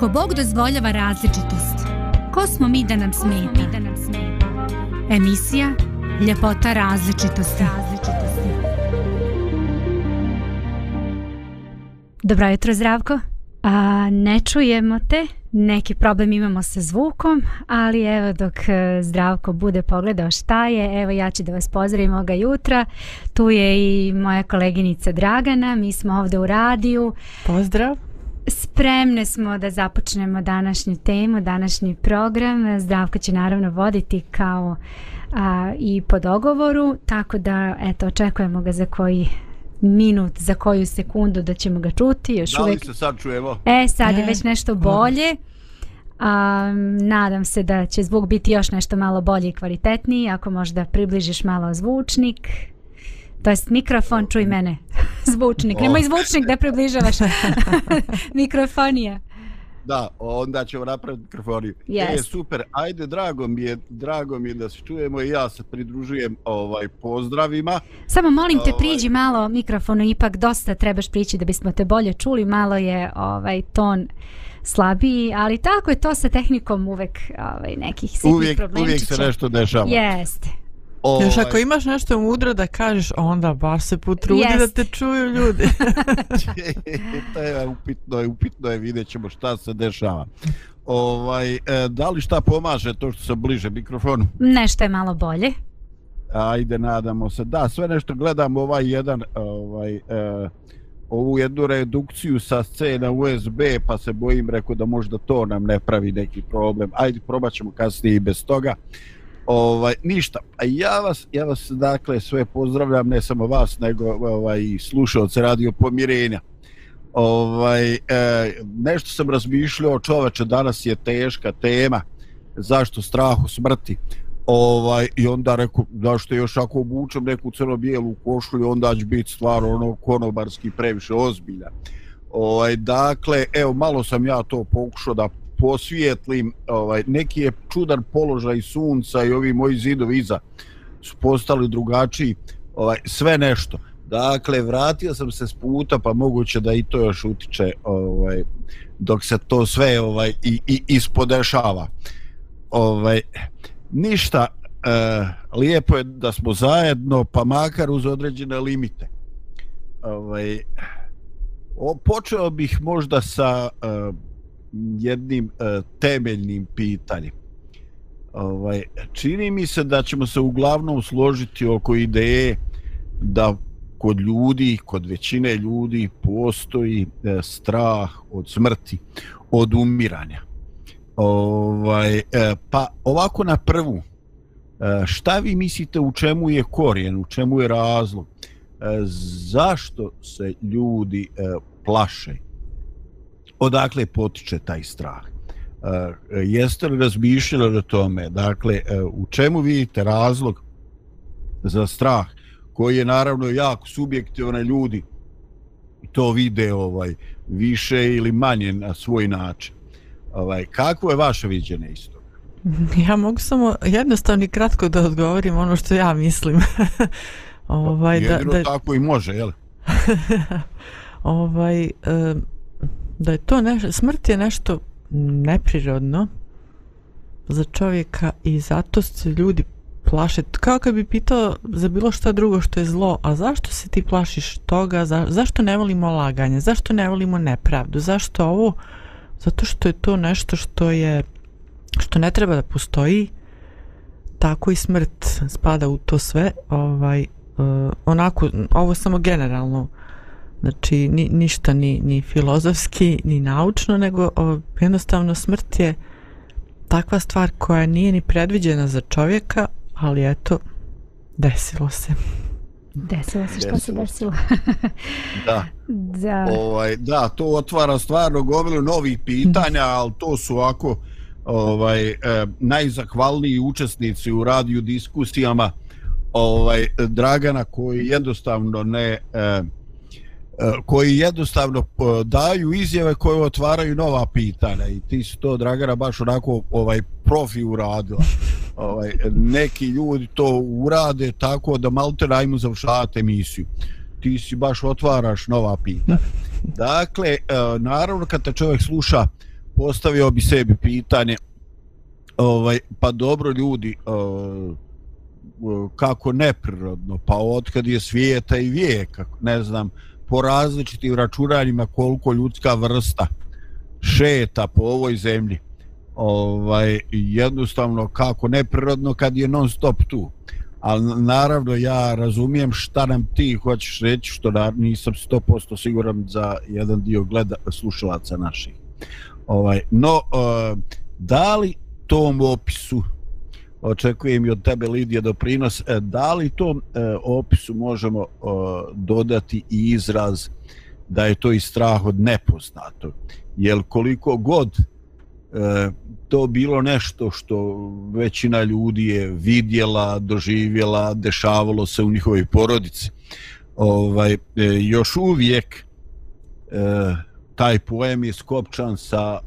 Ako Bog dozvoljava različitost, ko smo mi da nam smeta? Emisija Ljepota različitosti. Dobro jutro, Zdravko. A, ne čujemo te, neki problem imamo sa zvukom, ali evo dok e, Zdravko bude pogledao šta je, evo ja ću da vas pozdravim ovoga jutra. Tu je i moja koleginica Dragana, mi smo ovde u radiju. Pozdrav. Spremne smo da započnemo današnju temu, današnji program. Zdravko će naravno voditi kao a, i po dogovoru, tako da eto, očekujemo ga za koji minut, za koju sekundu da ćemo ga čuti. Još da li uvijek... se sad čujemo? E, sad je E, već nešto bolje. A, nadam se da će zvuk biti još nešto malo bolji i kvalitetniji. Ako možda približiš malo zvučnik. To jest mikrofon, čuj mene. Zvučnik. Nemoj zvučnik da približavaš. Mikrofonija. Da, onda ćemo napraviti mikrofoniju. Jest. E, super, ajde, drago mi je, drago mi je da se čujemo i ja se pridružujem ovaj pozdravima. Samo molim te Ovaj. priđi malo mikrofonu, ipak dosta trebaš prići da bismo te bolje čuli, malo je ovaj ton slabiji, ali tako je to sa tehnikom uvek ovaj, nekih sitnih Uvijek, problemčića. uvijek se nešto dešava. Jeste. Ovaj, Još ako imaš nešto mudro da kažeš, onda baš se potrudi Jest. da te čuju ljudi. to je upitno je, upitno je, vidjet ćemo šta se dešava. Ovaj, e, da li šta pomaže to što se bliže mikrofonu? Nešto je malo bolje. Ajde, nadamo se. Da, sve nešto gledam ovaj jedan, ovaj, e, ovu jednu redukciju sa C na USB, pa se bojim, rekao da možda to nam ne pravi neki problem. Ajde, probat ćemo kasnije i bez toga. Ovaj, ništa. A ja vas, ja vas dakle sve pozdravljam, ne samo vas, nego ovaj, i slušalce radio pomirenja. Ovaj, e, nešto sam razmišljao, čoveče, danas je teška tema, zašto strah u smrti ovaj i onda rekao da što još ako obučem neku crno-bijelu košulju onda će biti stvar ono konobarski previše ozbilja ovaj dakle evo malo sam ja to pokušao da posvijetlim ovaj neki je čudan položaj sunca i ovi moji zidovi iza su postali drugačiji ovaj sve nešto. Dakle vratio sam se s puta pa moguće da i to još utiče ovaj dok se to sve ovaj i, i ispodešava. Ovaj ništa e, lijepo je da smo zajedno pa makar uz određene limite. Ovaj o, počeo bih možda sa e, jednim e, temeljnim pitanjem ovaj čini mi se da ćemo se uglavnom složiti oko ideje da kod ljudi, kod većine ljudi postoji e, strah od smrti, od umiranja. Ovaj, e, pa ovako na prvu, e, šta vi mislite u čemu je korijen, u čemu je razlog? E, zašto se ljudi e, plaše? Odakle potiče taj strah? E, jeste li razmišljali o tome? Dakle, e, u čemu vidite razlog za strah koji je naravno jako subjektivan ljudi to vide ovaj više ili manje na svoj način. Ovaj kako je vaše viđenje isto? ja mogu samo jednostavno i kratko da odgovorim ono što ja mislim. ovaj, da, Jedino da, tako i može, jel? ovaj, e, da je to nešto, smrt je nešto neprirodno za čovjeka i zato se ljudi plaše, kao kad bi pitao za bilo šta drugo što je zlo, a zašto se ti plašiš toga, za, zašto ne volimo laganje, zašto ne volimo nepravdu, zašto ovo, zato što je to nešto što je, što ne treba da postoji, tako i smrt spada u to sve, ovaj, uh, onako, ovo samo generalno, znači ni, ništa ni, ni filozofski, ni naučno, nego o, jednostavno smrt je takva stvar koja nije ni predviđena za čovjeka, ali eto, desilo se. Desilo se što se Desilo. Da. da. Ovaj da, to otvara stvarno gomilu novih pitanja, ali to su ovako ovaj eh, najzahvalniji učesnici u radiju diskusijama ovaj Dragana koji jednostavno ne eh, koji jednostavno eh, daju izjave koje otvaraju nova pitanja i ti su to Dragana baš onako ovaj profi uradila. Ovaj neki ljudi to urade tako da malte najmu završavate emisiju. Ti si baš otvaraš nova pitanja. Dakle, eh, naravno kad te čovjek sluša postavio bi sebi pitanje ovaj pa dobro ljudi kako neprirodno pa otkad je svijeta i vijeka ne znam po različitim računanjima koliko ljudska vrsta šeta po ovoj zemlji. Ovaj jednostavno kako neprirodno kad je non stop tu. Ali naravno ja razumijem šta nam ti hoćeš reći što da nisam 100% siguran za jedan dio gleda slušalaca naših. Ovaj no uh, da li tom opisu očekujem i od tebe Lidija doprinos e, da li tom e, opisu možemo e, dodati i izraz da je to i strah od nepoznato jer koliko god to bilo nešto što većina ljudi je vidjela, doživjela, dešavalo se u njihovoj porodici. Ovaj, još uvijek taj poem je skopčan sa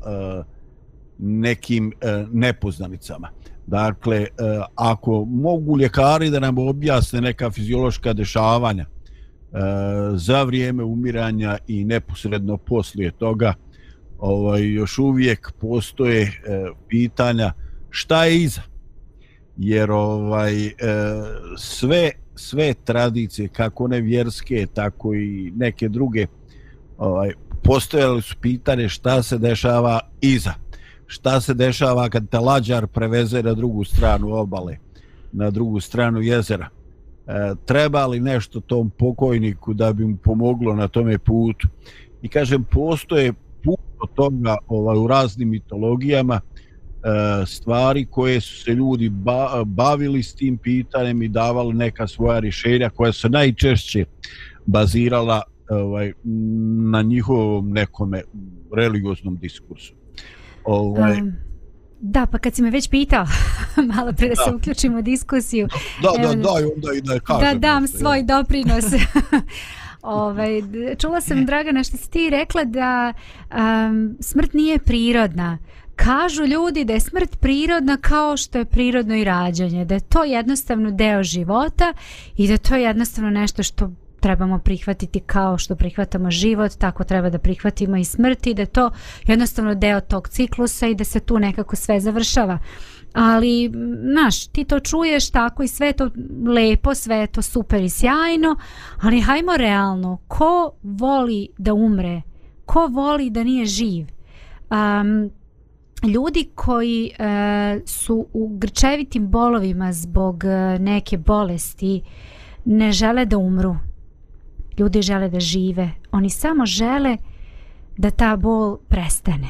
nekim nepoznanicama. Dakle, e, ako mogu ljekari da nam objasne neka fiziološka dešavanja e, za vrijeme umiranja i neposredno poslije toga, ovaj, još uvijek postoje e, pitanja šta je iza. Jer ovaj sve sve tradicije kako ne vjerske tako i neke druge ovaj postojali su pitanje šta se dešava iza šta se dešava kad te lađar preveze na drugu stranu obale, na drugu stranu jezera. E, treba li nešto tom pokojniku da bi mu pomoglo na tome putu? I kažem, postoje puno toga ovaj, u raznim mitologijama, e, stvari koje su se ljudi ba, bavili s tim pitanjem i davali neka svoja rješenja koja su najčešće bazirala ovaj, na njihovom nekome religioznom diskursu. Ovaj... Um, da, pa kad si me već pitao, malo pre da, da se uključimo u diskusiju. Da, da, evo, da, onda i da kažem. Da dam svoj ja. doprinos. ovaj, čula sam, Dragana, što si ti rekla da um, smrt nije prirodna. Kažu ljudi da je smrt prirodna kao što je prirodno i rađanje, da je to jednostavno deo života i da to je jednostavno nešto što trebamo prihvatiti kao što prihvatamo život, tako treba da prihvatimo i smrti, da to jednostavno deo tog ciklusa i da se tu nekako sve završava. Ali, znaš, ti to čuješ tako i sve to lepo, sve to super i sjajno, ali hajmo realno, ko voli da umre? Ko voli da nije živ? Um, ljudi koji uh, su u grčevitim bolovima zbog uh, neke bolesti ne žele da umru ljudi žele da žive. Oni samo žele da ta bol prestane.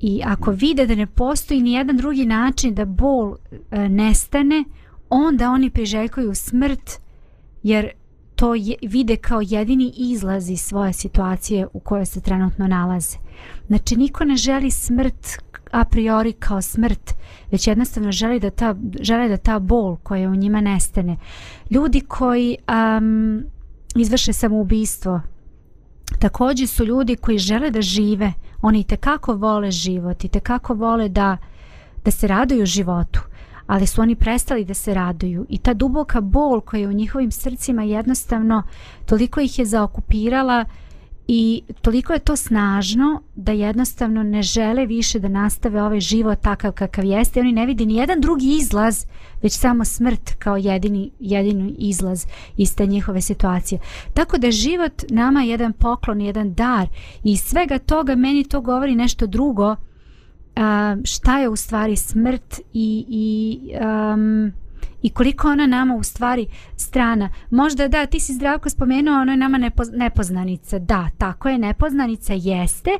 I ako vide da ne postoji ni jedan drugi način da bol e, nestane onda oni priželjkuju smrt jer to je, vide kao jedini izlaz iz svoje situacije u kojoj se trenutno nalaze. Znači niko ne želi smrt a priori kao smrt već jednostavno želi da ta, žele da ta bol koja u njima nestane. Ljudi koji um, izvrše samoubistvo. Također su ljudi koji žele da žive, oni te kako vole život i te kako vole da, da se raduju životu, ali su oni prestali da se raduju i ta duboka bol koja je u njihovim srcima jednostavno toliko ih je zaokupirala uh, i toliko je to snažno da jednostavno ne žele više da nastave ovaj život takav kakav jeste oni ne vidi ni jedan drugi izlaz već samo smrt kao jedini, jedini izlaz iz te njihove situacije. Tako da život nama je jedan poklon jedan dar i svega toga meni to govori nešto drugo a, šta je u stvari smrt i, i um, i koliko ona nama u stvari strana. Možda da, ti si zdravko spomenuo, ono je nama nepo, nepoznanica. Da, tako je, nepoznanica jeste,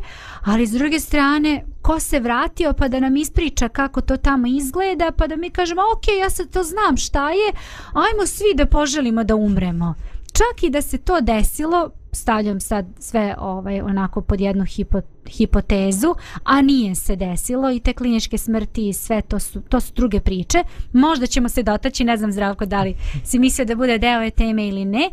ali s druge strane, ko se vratio pa da nam ispriča kako to tamo izgleda, pa da mi kažemo, ok, ja sad to znam šta je, ajmo svi da poželimo da umremo. Čak i da se to desilo, stavljam sad sve ovaj onako pod jednu hipo, hipotezu, a nije se desilo i te kliničke smrti i sve to su, to su druge priče. Možda ćemo se dotaći, ne znam zdravko da li si mislio da bude deo ove teme ili ne,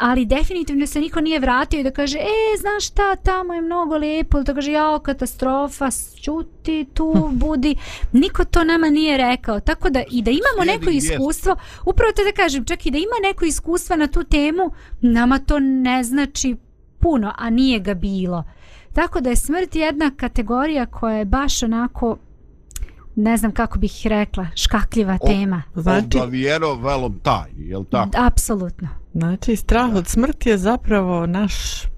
ali definitivno se niko nije vratio i da kaže, e, znaš šta, tamo je mnogo lijepo, ili da kaže, jao, katastrofa, čuti, tu, budi. Niko to nama nije rekao. Tako da, i da imamo neko iskustvo, upravo te da kažem, čak i da ima neko iskustva na tu temu, nama to ne znači puno, a nije ga bilo. Tako da je smrt jedna kategorija koja je baš onako ne znam kako bih rekla, škakljiva O- tema. Znači, Obavijeno velom taj, jel tako? Apsolutno. Znači strah od smrti je zapravo naš,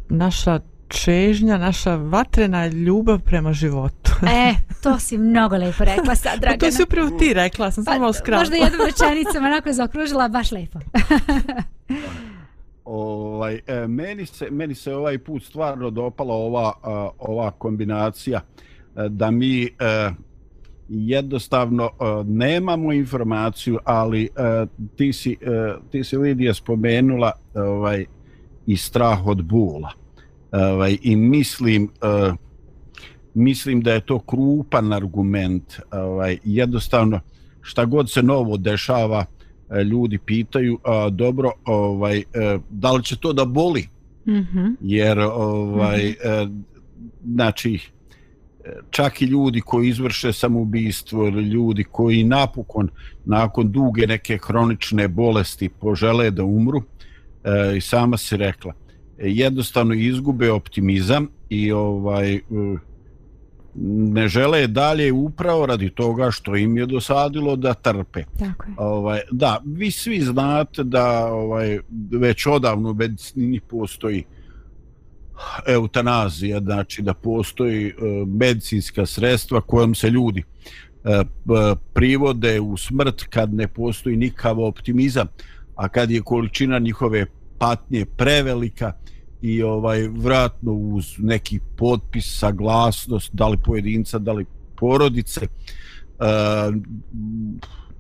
naša čežnja, naša vatrena ljubav prema životu. E, to si mnogo lepo rekla sad, Pa Dragana. to si upravo ti rekla, sam samo malo skratila. možda jednom rečenicom onako zaokružila, baš lepo. Ovaj, e, meni, se, meni se ovaj put stvarno dopala ova, a, ova kombinacija e, da mi e, jednostavno e, nemamo informaciju, ali e, ti, si, e, ti si Lidija spomenula ovaj, i strah od bula. Ovaj, I mislim, mislim da je to krupan argument. Ovaj, jednostavno, šta god se novo dešava, ljudi pitaju, a, dobro, ovaj, da li će to da boli? Mhm. Jer, ovaj, e, znači, e, čak i ljudi koji izvrše samoubistvo ili ljudi koji napokon, nakon duge neke hronične bolesti požele da umru, e, i sama si rekla, e, jednostavno izgube optimizam i ovaj e, ne žele dalje upravo radi toga što im je dosadilo da trpe. Tako je. Ovaj, da, vi svi znate da ovaj, već odavno u medicini postoji eutanazija, znači da postoji e, medicinska sredstva kojom se ljudi e, privode u smrt kad ne postoji nikav optimizam, a kad je količina njihove patnje prevelika i ovaj vratno uz neki potpis, saglasnost, da li pojedinca, da li porodice, e,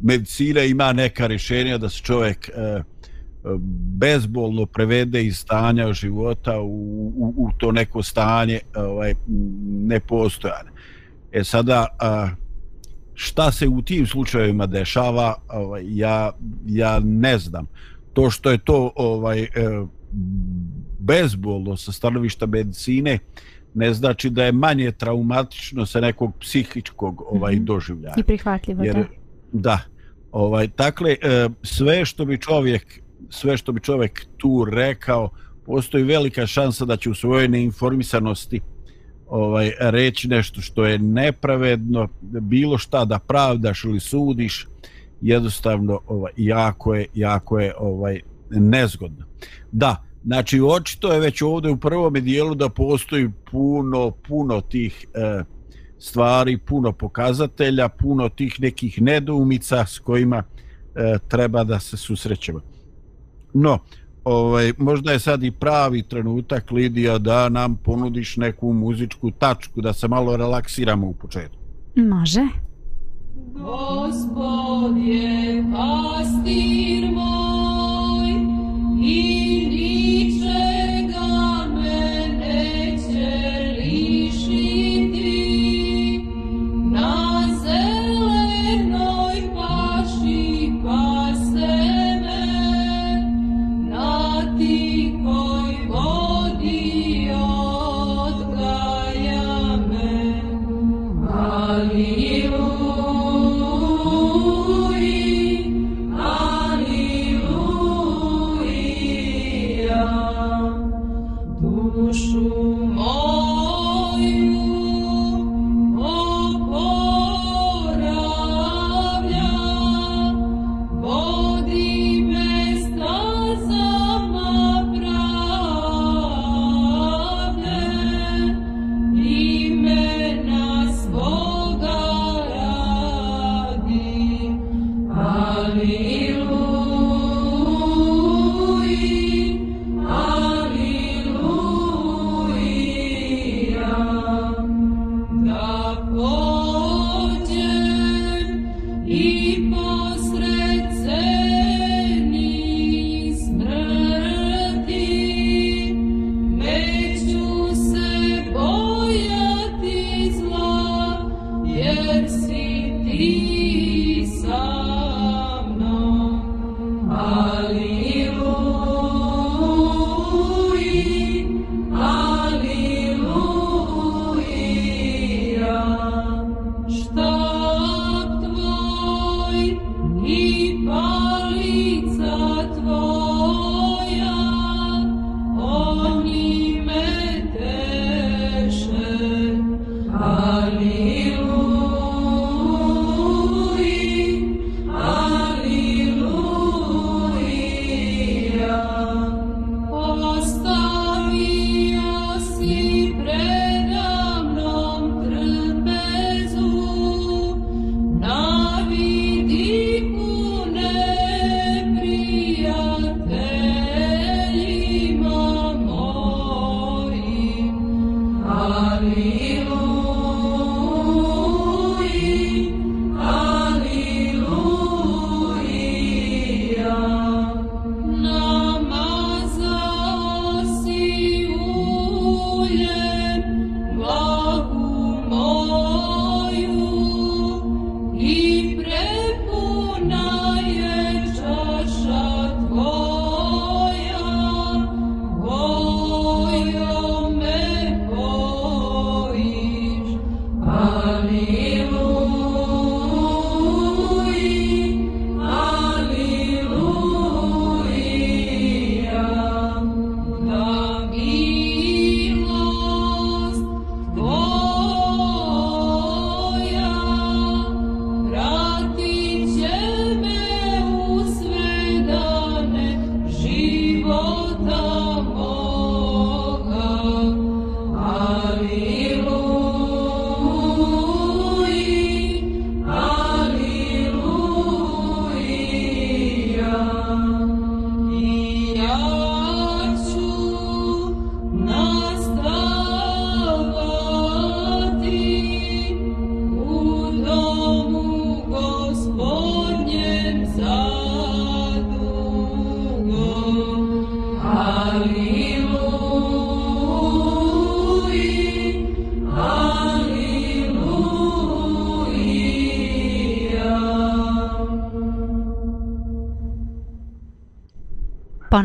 medicina ima neka rješenja da se čovjek bezbolno prevede iz stanja života u, u, u to neko stanje ovaj, nepostojane. E sada, a, šta se u tim slučajevima dešava, ovaj, ja, ja ne znam. To što je to ovaj e, bezbolno sa stanovišta medicine, ne znači da je manje traumatično sa nekog psihičkog ovaj Mhm. doživljaja I prihvatljivo, jer da. da ovaj dakle e, sve što bi čovjek sve što bi čovjek tu rekao postoji velika šansa da će u svojoj neinformisanosti ovaj reći nešto što je nepravedno bilo šta da pravdaš ili sudiš jednostavno ovaj jako je jako je ovaj nezgodno da znači očito je već ovdje u prvom dijelu da postoji puno puno tih e, stvari, puno pokazatelja, puno tih nekih nedoumica s kojima e, treba da se susrećemo. No, ovaj, možda je sad i pravi trenutak, Lidija, da nam ponudiš neku muzičku tačku, da se malo relaksiramo u početku. Može. Gospod je pastir moj i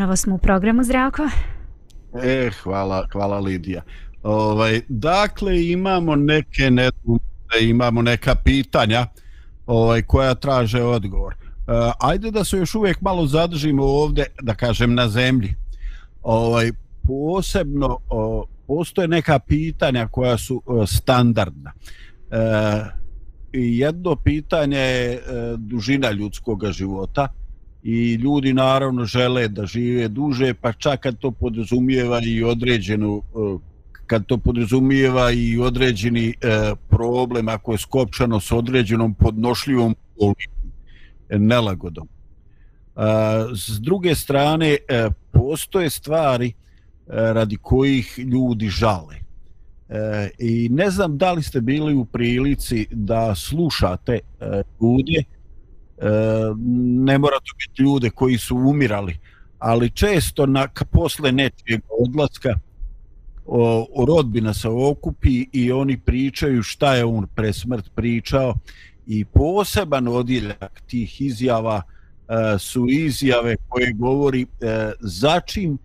Ponovo smo u programu Zdravko. E, hvala, hvala Lidija. Ovaj, dakle, imamo neke nedoumice, imamo neka pitanja ovaj, koja traže odgovor. E, ajde da se još uvijek malo zadržimo ovdje, da kažem, na zemlji. Ovaj, posebno, o, postoje neka pitanja koja su o, standardna. E, jedno pitanje je e, dužina ljudskog života i ljudi naravno žele da žive duže, pa čak kad to podrazumijeva i određenu e, kad to podrazumijeva i određeni e, problem ako je skopčano s određenom podnošljivom nelagodom. E, s druge strane, e, postoje stvari e, radi kojih ljudi žale. E, I ne znam da li ste bili u prilici da slušate e, ljude, E, ne mora to biti ljude koji su umirali, ali često na, posle nečijeg odlaska o, o rodbina se okupi i oni pričaju šta je on pre smrt pričao i poseban odjeljak tih izjava e, su izjave koje govori e, začim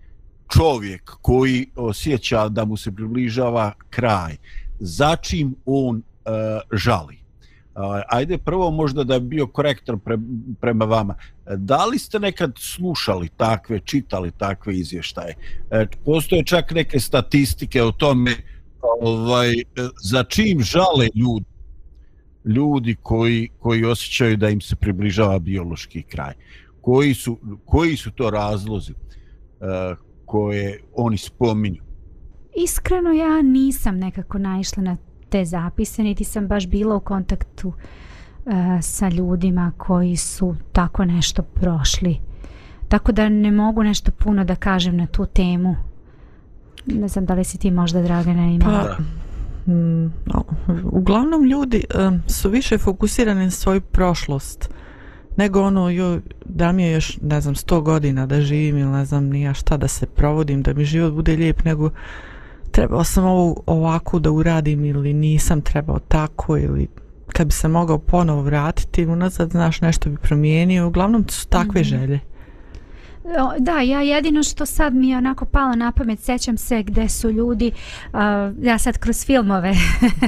čovjek koji osjeća da mu se približava kraj, začim on e, žali. Ajde prvo možda da je bio korektor pre, prema vama. Da li ste nekad slušali takve, čitali takve izvještaje? E, postoje čak neke statistike o tome ovaj, za čim žale ljudi ljudi koji, koji osjećaju da im se približava biološki kraj. Koji su, koji su to razlozi uh, koje oni spominju? Iskreno ja nisam nekako naišla na te zapise, niti sam baš bila u kontaktu uh, sa ljudima koji su tako nešto prošli. Tako da ne mogu nešto puno da kažem na tu temu. Ne znam da li si ti možda, Dragana, imala. Pa, mm, no, uglavnom ljudi um, su više fokusirani na svoju prošlost nego ono jo, da mi je još ne znam 100 godina da živim ili ne znam nija šta da se provodim da mi život bude lijep nego trebao sam ovo ovako da uradim ili nisam trebao tako ili kad bi se mogao ponovo vratiti unazad znaš nešto bi promijenio uglavnom su takve mm -hmm. želje Da, ja jedino što sad mi je onako palo na pamet, sećam se gde su ljudi, uh, ja sad kroz filmove,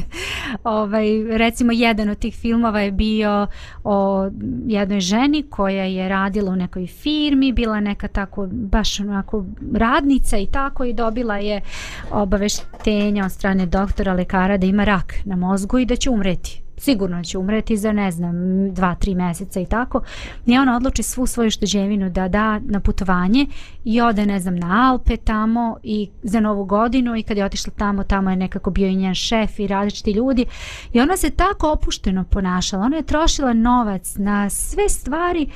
ovaj, recimo jedan od tih filmova je bio o jednoj ženi koja je radila u nekoj firmi, bila neka tako baš onako radnica i tako i dobila je obaveštenja od strane doktora, lekara da ima rak na mozgu i da će umreti sigurno će umreti za ne znam dva, tri mjeseca i tako. I ona odluči svu svoju šteđevinu da da na putovanje i ode ne znam na Alpe tamo i za novu godinu i kad je otišla tamo tamo je nekako bio i njen šef i različiti ljudi. I ona se tako opušteno ponašala. Ona je trošila novac na sve stvari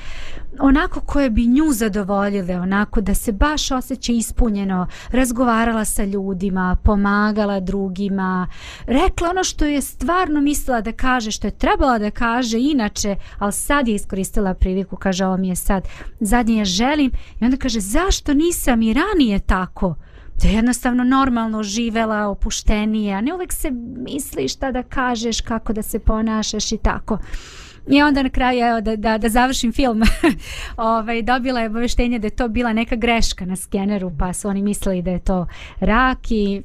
onako koje bi nju zadovoljile onako da se baš osjeća ispunjeno. Razgovarala sa ljudima pomagala drugima rekla ono što je stvarno mislila da kaže kaže što je trebala da kaže inače, ali sad je iskoristila priliku, kaže ovo mi je sad zadnje želim i onda kaže zašto nisam i ranije tako? Da je jednostavno normalno živela, opuštenije, a ne uvek se misli šta da kažeš, kako da se ponašaš i tako. I onda na kraju, evo, da, da, da završim film, ovaj, dobila je obaveštenje da je to bila neka greška na skeneru, pa su oni mislili da je to rak i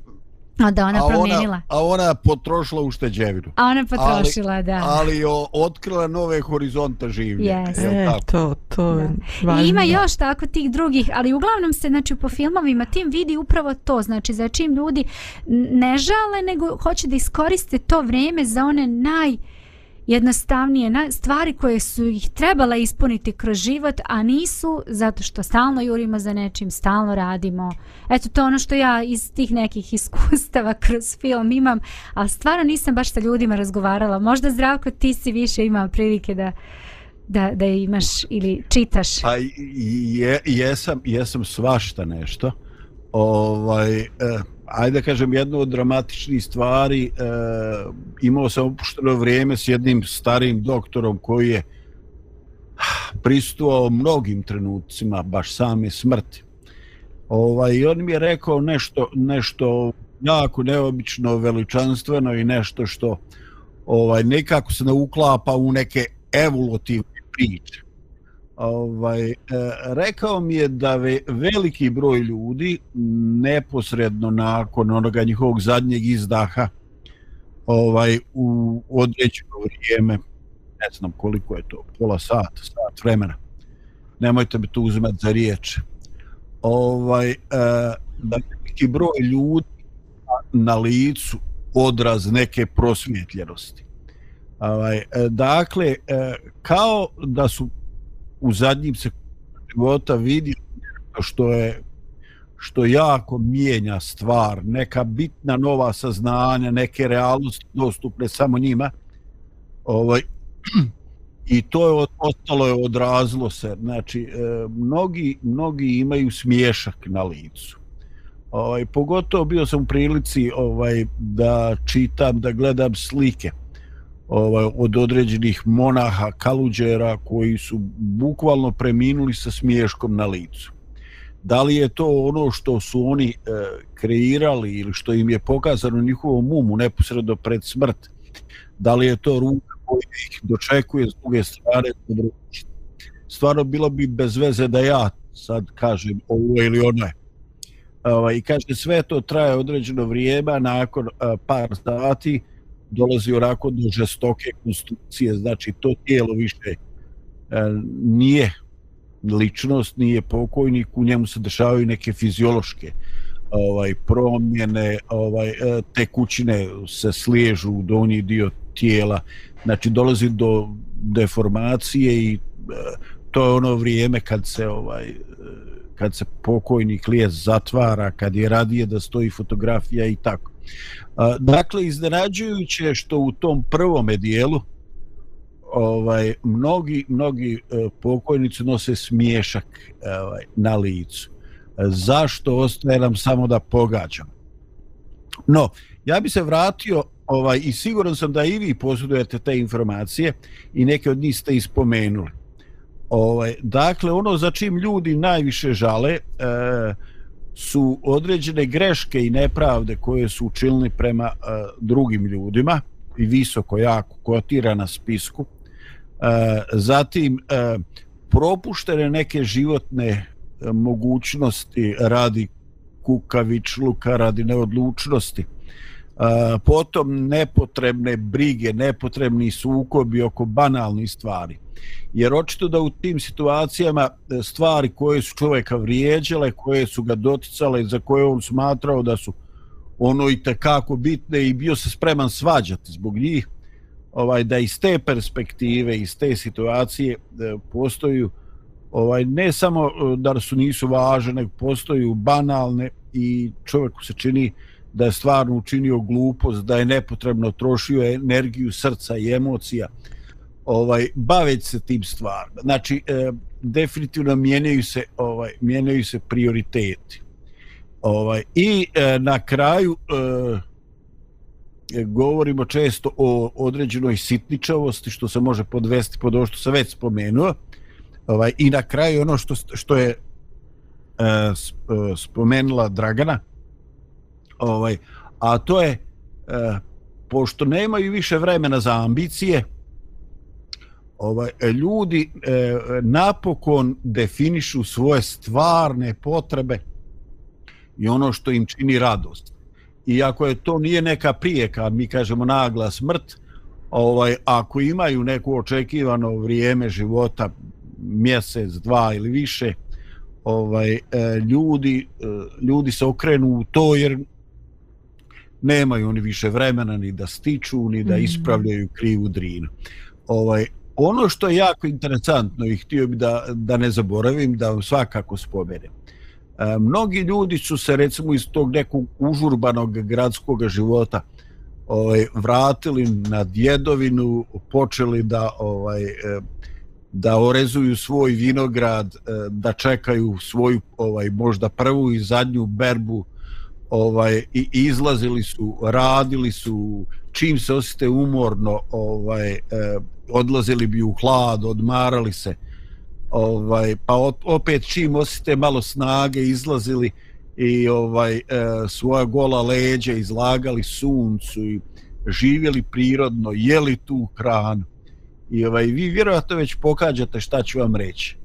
A da ona a promijenila. ona, a ona potrošila ušteđevinu. A ona potrošila, da. Ali o, otkrila nove horizonte življenja. Yes. jel E, tako? to, to je I ima još tako tih drugih, ali uglavnom se znači po filmovima tim vidi upravo to, znači za čim ljudi ne žale nego hoće da iskoriste to vrijeme za one naj jednostavnije na, stvari koje su ih trebala ispuniti kroz život, a nisu zato što stalno jurimo za nečim, stalno radimo. Eto, to ono što ja iz tih nekih iskustava kroz film imam, ali stvarno nisam baš sa ljudima razgovarala. Možda Zdravko ti si više imao prilike da, da, da imaš ili čitaš. Pa je, jesam, jesam svašta nešto. Ovaj, eh, ajde da kažem jednu od dramatičnih stvari, e, imao sam opušteno vrijeme s jednim starim doktorom koji je pristuo mnogim trenucima baš same smrti. Ovaj, I on mi je rekao nešto, nešto jako neobično, veličanstveno i nešto što ovaj nekako se ne uklapa u neke evolutivne priče. Ovaj, e, rekao mi je da ve, veliki broj ljudi neposredno nakon onoga njihovog zadnjeg izdaha ovaj u određeno vrijeme ne znam koliko je to pola sata, sat vremena nemojte me tu uzimati za riječ ovaj, e, da veliki broj ljudi na licu odraz neke prosvjetljenosti. Ovaj, e, dakle e, kao da su u zadnjim sekundama života vidi što je što jako mijenja stvar, neka bitna nova saznanja, neke realnosti dostupne samo njima. Ovaj, I to je ostalo je odrazilo se. Znači, e, mnogi, mnogi imaju smiješak na licu. Ovaj, pogotovo bio sam u prilici ovaj, da čitam, da gledam slike ovaj, od određenih monaha, kaluđera koji su bukvalno preminuli sa smiješkom na licu. Da li je to ono što su oni e, kreirali ili što im je pokazano u njihovom umu neposredno pred smrt? Da li je to ruka koja ih dočekuje s druge strane? Stvarno bilo bi bez veze da ja sad kažem ovo ili ono je. Ovaj, I kaže sve to traje određeno vrijeme, nakon a, par sati dolazi onako do žestoke konstrukcije, znači to tijelo više e, nije ličnost, nije pokojnik, u njemu se dešavaju neke fiziološke ovaj promjene, ovaj e, tekućine se sliježu u donji dio tijela. Znači dolazi do deformacije i e, to je ono vrijeme kad se ovaj kad se pokojnik lije zatvara, kad je radije da stoji fotografija i tako. Dakle, iznenađujuće je što u tom prvome dijelu ovaj mnogi mnogi e, pokojnici nose smiješak ovaj na licu. Zašto ostaje nam samo da pogađam? No, ja bi se vratio ovaj i siguran sam da i vi posjedujete te informacije i neke od njih ste ispomenuli. Ovaj dakle ono za čim ljudi najviše žale eh, su određene greške i nepravde koje su učinili prema e, drugim ljudima i visoko jako kotira na spisku. E, zatim e, propuštene neke životne e, mogućnosti radi kukavičluka, radi neodlučnosti. E, potom nepotrebne brige, nepotrebni sukobi oko banalnih stvari. Jer očito da u tim situacijama e, stvari koje su čovjeka vrijeđale, koje su ga doticale, za koje on smatrao da su ono i tekako bitne i bio se spreman svađati zbog njih, ovaj da iz te perspektive, iz te situacije e, postoju ovaj ne samo e, da su nisu važne, nego postoju banalne i čovjeku se čini da je stvarno učinio glupost, da je nepotrebno trošio energiju srca i emocija ovaj baveći se tim stvarima. Znači e, definitivno mijenjaju se ovaj mijenjaju se prioriteti. Ovaj i e, na kraju e, e govorimo često o određenoj sitničavosti što se može podvesti pod ovo što se već spomenuo. Ovaj i na kraju ono što što je e, e, spomenula Dragana ovaj a to je e, pošto nemaju više vremena za ambicije ovaj e, ljudi e, napokon definišu svoje stvarne potrebe i ono što im čini radost iako je to nije neka prijeka, mi kažemo nagla smrt, ovaj, ako imaju neko očekivano vrijeme života, mjesec, dva ili više, ovaj e, ljudi e, ljudi se okrenu u to jer nemaju oni više vremena ni da stiču ni da mhm. ispravljaju krivu drinu. Ovaj ono što je jako interesantno i htio bih da, da ne zaboravim da vam svakako spomenem. E, mnogi ljudi su se recimo iz tog nekog užurbanog gradskog života ovaj vratili na djedovinu, počeli da ovaj e, da orezuju svoj vinograd, e, da čekaju svoju ovaj možda prvu i zadnju berbu ovaj i izlazili su, radili su čim se osjete umorno, ovaj eh, odlazili bi u hlad, odmarali se. Ovaj pa opet čim osite malo snage, izlazili i ovaj e, svoja gola leđa izlagali suncu i živjeli prirodno, jeli tu hranu I ovaj, vi vjerojatno već pokađate šta ću vam reći.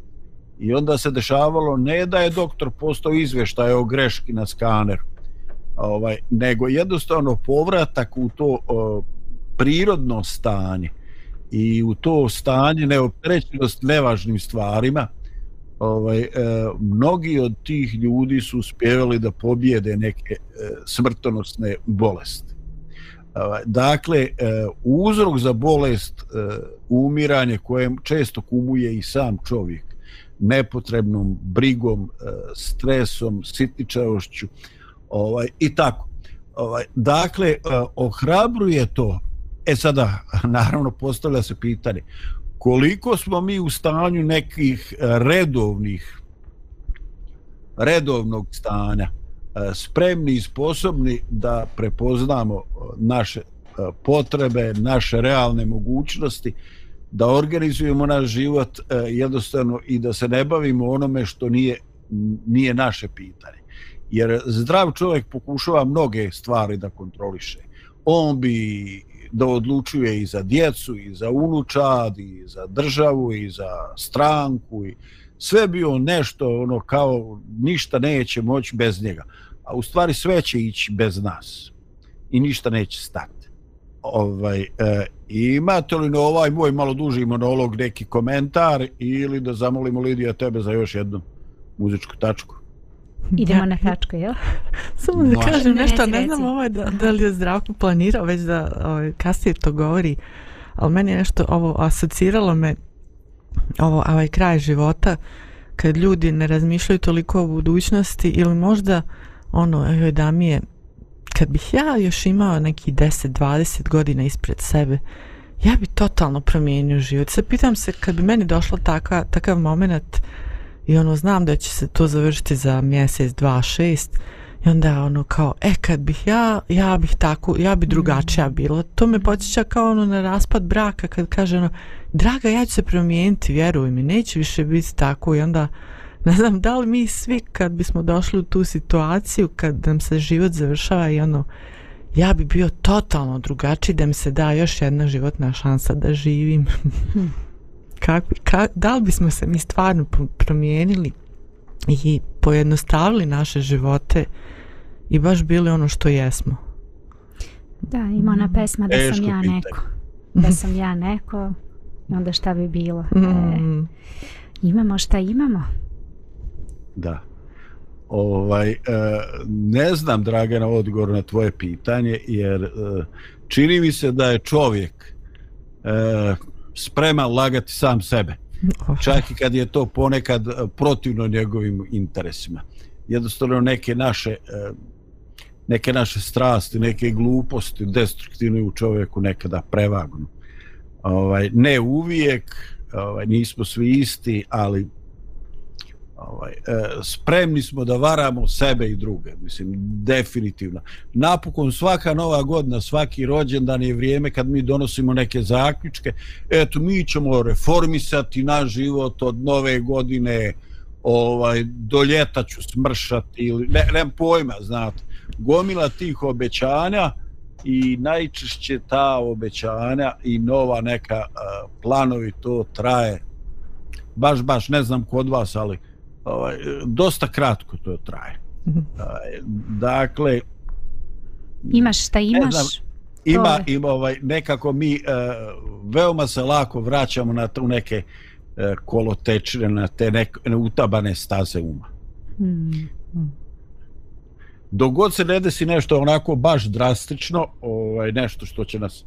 I onda se dešavalo ne da je doktor postao izveštaj o greški na skaneru, ovaj, nego jednostavno povratak u to o, prirodno stanje i u to stanje neopterećenost nevažnim stvarima ovaj, e, mnogi od tih ljudi su uspjevali da pobjede neke e, smrtonosne bolesti. Ovaj, dakle, e, uzrok za bolest, e, umiranje koje često kumuje i sam čovjek, nepotrebnom brigom, e, stresom, sitničavošću ovaj, i tako. Ovaj, dakle, e, ohrabruje to, e sada, naravno, postavlja se pitanje, koliko smo mi u stanju nekih e, redovnih redovnog stanja e, spremni i sposobni da prepoznamo e, naše potrebe, naše realne mogućnosti, da organizujemo naš život jednostavno i da se ne bavimo onome što nije, nije naše pitanje. Jer zdrav čovjek pokušava mnoge stvari da kontroliše. On bi da odlučuje i za djecu, i za unučad, i za državu, i za stranku, i sve bio nešto ono kao ništa neće moći bez njega. A u stvari sve će ići bez nas. I ništa neće stati. Ovaj, e, imate li na ovaj moj malo duži monolog neki komentar ili da zamolimo Lidija tebe za još jednu muzičku tačku? Idemo na tačku, jel? Samo da kažem nešto, ne znam ovaj da, da li je zdravko planirao već da ovaj, kasnije to govori, ali meni je nešto ovo asociralo me ovo, ovaj kraj života kad ljudi ne razmišljaju toliko o budućnosti ili možda ono, joj da mi je, kad bih ja još imao neki 10-20 godina ispred sebe, ja bi totalno promijenio život. Sad pitam se, kad bi meni došlo taka, takav moment i ono, znam da će se to završiti za mjesec, dva, šest, i onda ono kao, e, kad bih ja, ja bih tako, ja bi drugačija mm. bila. To me podsjeća kao ono na raspad braka, kad kaže ono, draga, ja ću se promijeniti, vjeruj mi, neće više biti tako i onda, ne znam da li mi svi kad bismo došli u tu situaciju kad nam se život završava i ono ja bi bio totalno drugačiji da mi se da još jedna životna šansa da živim kako, ka, da li bismo se mi stvarno promijenili i pojednostavili naše živote i baš bili ono što jesmo? Da ima ona pesma da sam ja neko. Da sam ja neko onda šta bi bilo? Mm. e, imamo šta imamo. Da. Ovaj, e, ne znam, Dragana, odgovor na tvoje pitanje, jer e, čini mi se da je čovjek e, spreman lagati sam sebe. Čak i kad je to ponekad protivno njegovim interesima. Jednostavno neke naše neke naše strasti, neke gluposti destruktivne u čovjeku nekada prevagnu. Ovaj, ne uvijek, ovaj, nismo svi isti, ali ovaj, e, spremni smo da varamo sebe i druge, mislim, definitivno. Napokon svaka nova godina, svaki rođendan je vrijeme kad mi donosimo neke zaključke, eto, mi ćemo reformisati naš život od nove godine, ovaj, do ljeta ću smršati, ili, ne, nemam pojma, znate, gomila tih obećanja i najčešće ta obećanja i nova neka uh, planovi to traje. Baš, baš, ne znam kod vas, ali ovaj, dosta kratko to traje. Mhm. Ovaj, dakle, Imaš šta imaš. znam, Ima, ima ovaj, nekako mi uh, veoma se lako vraćamo na tu neke uh, kolotečne, na te neke utabane staze uma. Hmm. Dok god se ne desi nešto onako baš drastično, ovaj, nešto što će nas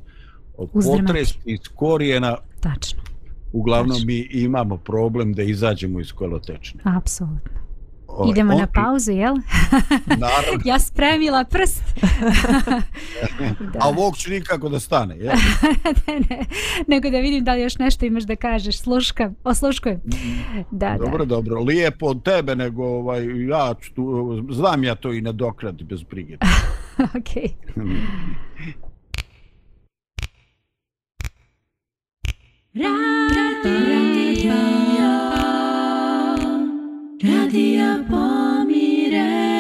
potresti iz korijena, Tačno. Uglavnom Tačno. mi imamo problem da izađemo iz kolotečne. Apsolutno. Ovaj, Idemo on- na pauzu, jel? Naravno. ja spremila prst. da. A ovog ću nikako da stane, jel? ne, ne, nego da vidim da li još nešto imaš da kažeš. Sluškam, osluškujem. Da, Dobro, dobro. Lijepo od tebe, nego ovaj, ja tu, znam ja to i nadoknadi bez brige. Radio, Radio Pomirel.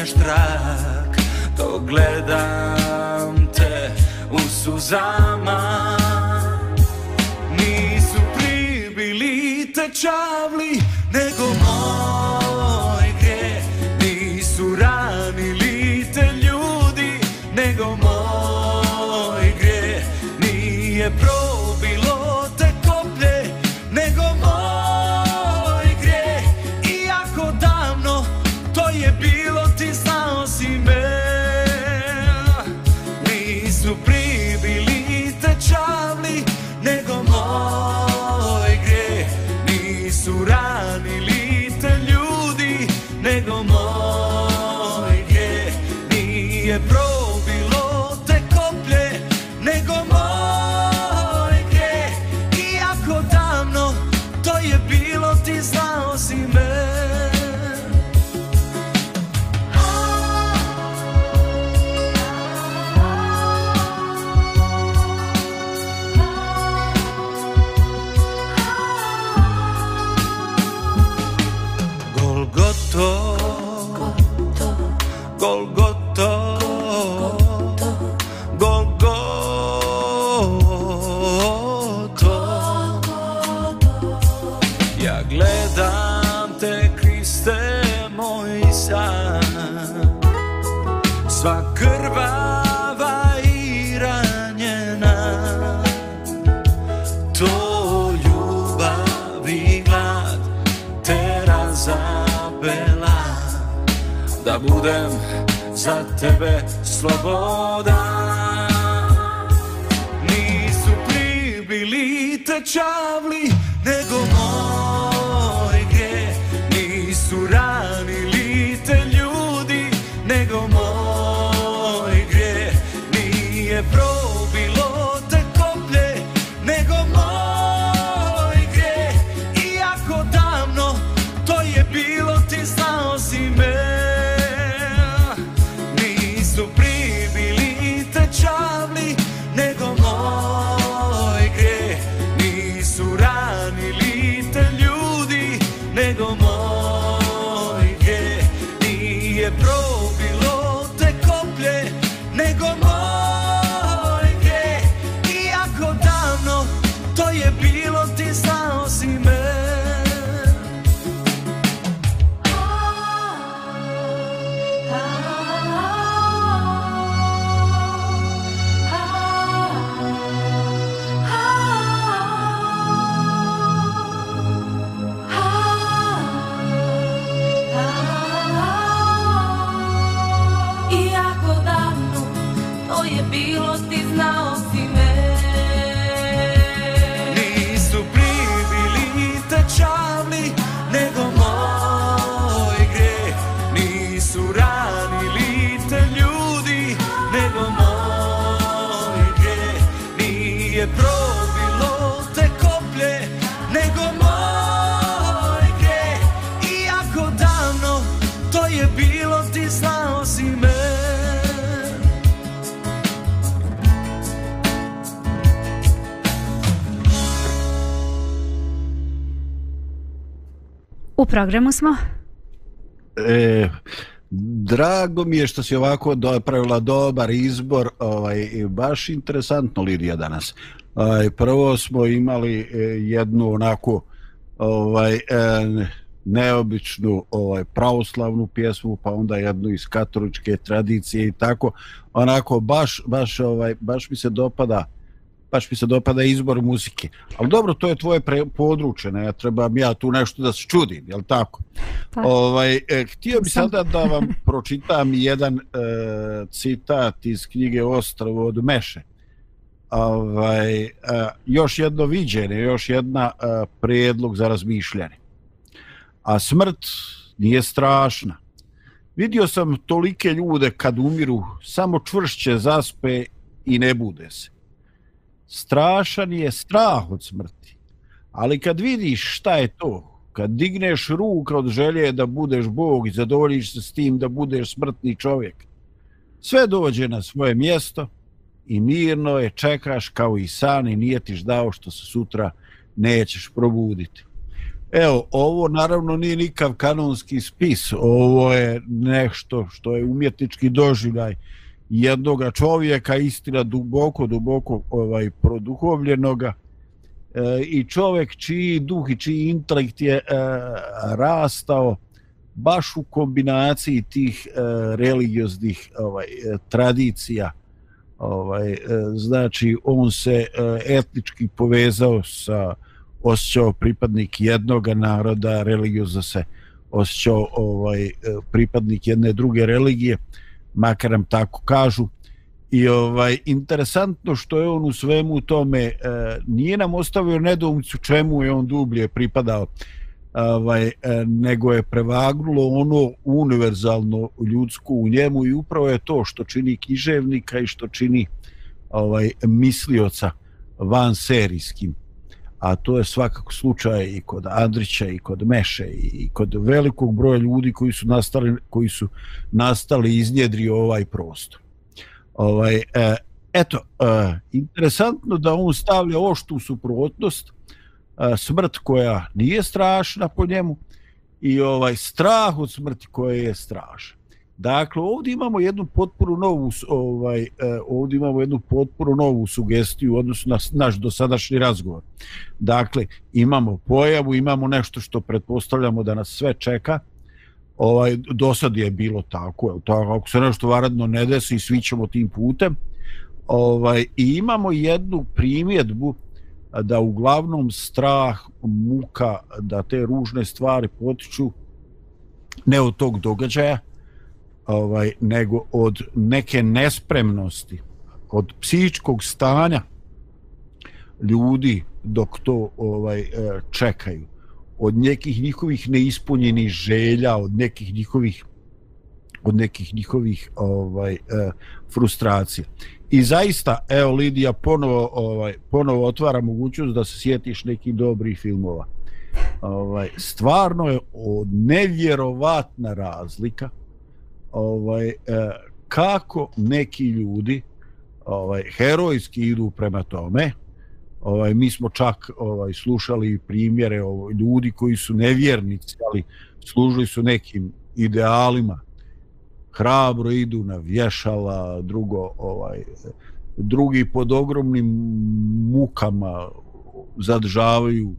Otklanjaš trak To gledam te u suzama. Nisu pribili te čavli nego moj gre Nisu ranili te ljudi nego moj gre Nije probilo te koplje nego moj gre Iako davno to je bilo budem za tebe slobodan. Nisu pribili te čavli programu smo. E, drago mi je što si ovako dopravila dobar izbor, ovaj, baš interesantno Lidija danas. Ovaj, prvo smo imali e, jednu onako ovaj, e, neobičnu ovaj, pravoslavnu pjesmu, pa onda jednu iz katoličke tradicije i tako. Onako, baš, baš, ovaj, baš mi se dopada baš mi se dopada izbor muzike. Ali dobro, to je tvoje pre, područje, ne, ja trebam ja tu nešto da se čudim, jel tako? Pa. Ovaj, e, htio bi Sam. sada da vam pročitam jedan e, citat iz knjige Ostrovo od Meše. Ovaj, e, još jedno viđenje, još jedna e, prijedlog za razmišljanje. A smrt nije strašna. Vidio sam tolike ljude kad umiru, samo čvršće zaspe i ne bude se strašan je strah od smrti. Ali kad vidiš šta je to, kad digneš ruka od želje da budeš Bog i zadovoljiš se s tim da budeš smrtni čovjek, sve dođe na svoje mjesto i mirno je čekaš kao i san i nije tiš dao što se sutra nećeš probuditi. Evo, ovo naravno nije nikav kanonski spis, ovo je nešto što je umjetnički doživljaj jednoga čovjeka, istina duboko, duboko ovaj produhovljenoga. E, i čovjek čiji duh i čiji intelekt je e, rastao baš u kombinaciji tih e, religioznih ovaj tradicija. Ovaj e, znači on se e, etnički povezao sa osjećao pripadnik jednog naroda religiozno se osjećao ovaj e, pripadnik jedne druge religije makar nam tako kažu. I ovaj interesantno što je on u svemu tome e, nije nam ostavio nedoumicu čemu je on dublje pripadao ovaj, e, nego je prevagnulo ono univerzalno ljudsko u njemu i upravo je to što čini književnika i što čini ovaj mislioca van serijskim a to je svakako slučaj i kod Andrića i kod Meše i kod velikog broja ljudi koji su nastali koji su nastali iznjedri ovaj prostor. Ovaj e, eto e, interesantno da on stavlja oštu suprotnost e, smrt koja nije strašna po njemu i ovaj strah od smrti koja je strašna. Dakle, ovdje imamo jednu potporu novu ovaj e, ovdje imamo jednu potporu novu sugestiju u odnosu na naš dosadašnji razgovor. Dakle, imamo pojavu, imamo nešto što pretpostavljamo da nas sve čeka. Ovaj do sad je bilo tako, je tako, ako se nešto varadno ne desi, svi ćemo tim putem. Ovaj i imamo jednu primjedbu da uglavnom strah, muka, da te ružne stvari potiču ne od tog događaja, ovaj nego od neke nespremnosti od psihičkog stanja ljudi dok to ovaj e, čekaju. Od nekih njihovih neispunjenih želja od nekih njihovih od nekih njihovih ovaj e, frustracija. I zaista evo Lidija ponovo ovaj ponovo otvara mogućnost da se sjetiš nekih dobrih filmova. Ovaj stvarno je od nevjerovatna razlika ovaj e, kako neki ljudi ovaj herojski idu prema tome ovaj mi smo čak ovaj slušali primjere ovaj, ljudi koji su nevjernici ali služili su nekim idealima. Hrabro idu na vješala drugo ovaj drugi pod ogromnim mukama zadržavaju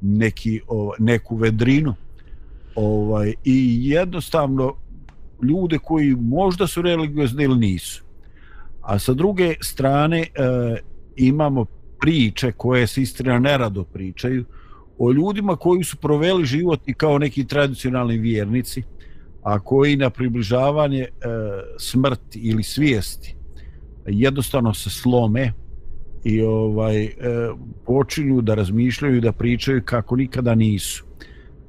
neki ovaj, neku vedrinu. Ovaj i jednostavno ljude koji možda su religiozni ili nisu. A sa druge strane e, imamo priče koje se istina nerado pričaju o ljudima koji su proveli život i kao neki tradicionalni vjernici, a koji na približavanje e, smrti ili svijesti jednostavno se slome i ovaj e, počinju da razmišljaju da pričaju kako nikada nisu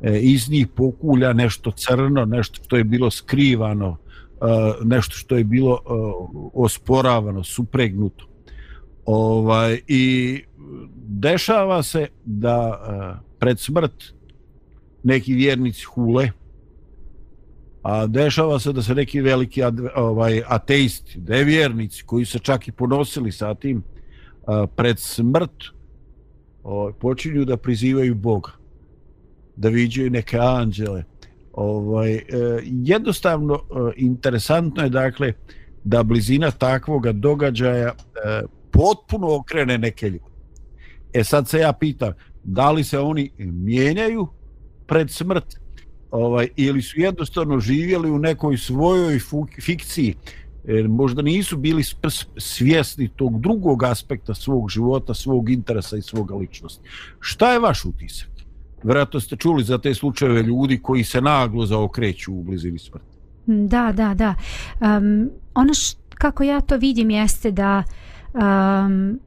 E, iz njih pokulja nešto crno, nešto što je bilo skrivano, e, nešto što je bilo e, osporavano, supregnuto. Ovaj, I dešava se da pred smrt neki vjernici hule, a dešava se da se neki veliki ovaj ateisti, nevjernici koji se čak i ponosili sa tim pred smrt ovaj, počinju da prizivaju Boga, da viđaju neke anđele. Ovaj, e, jednostavno, e, interesantno je dakle da blizina takvoga događaja e, potpuno okrene neke ljude. E sad se ja pitam, da li se oni mijenjaju pred smrt ovaj, ili su jednostavno živjeli u nekoj svojoj fikciji jer možda nisu bili svjesni tog drugog aspekta svog života, svog interesa i svoga ličnosti. Šta je vaš utisak? Vjerojatno ste čuli za te slučajeve ljudi koji se naglo zaokreću u blizini smrti. Mm, da, da, da. Um, ono š, kako ja to vidim jeste da um,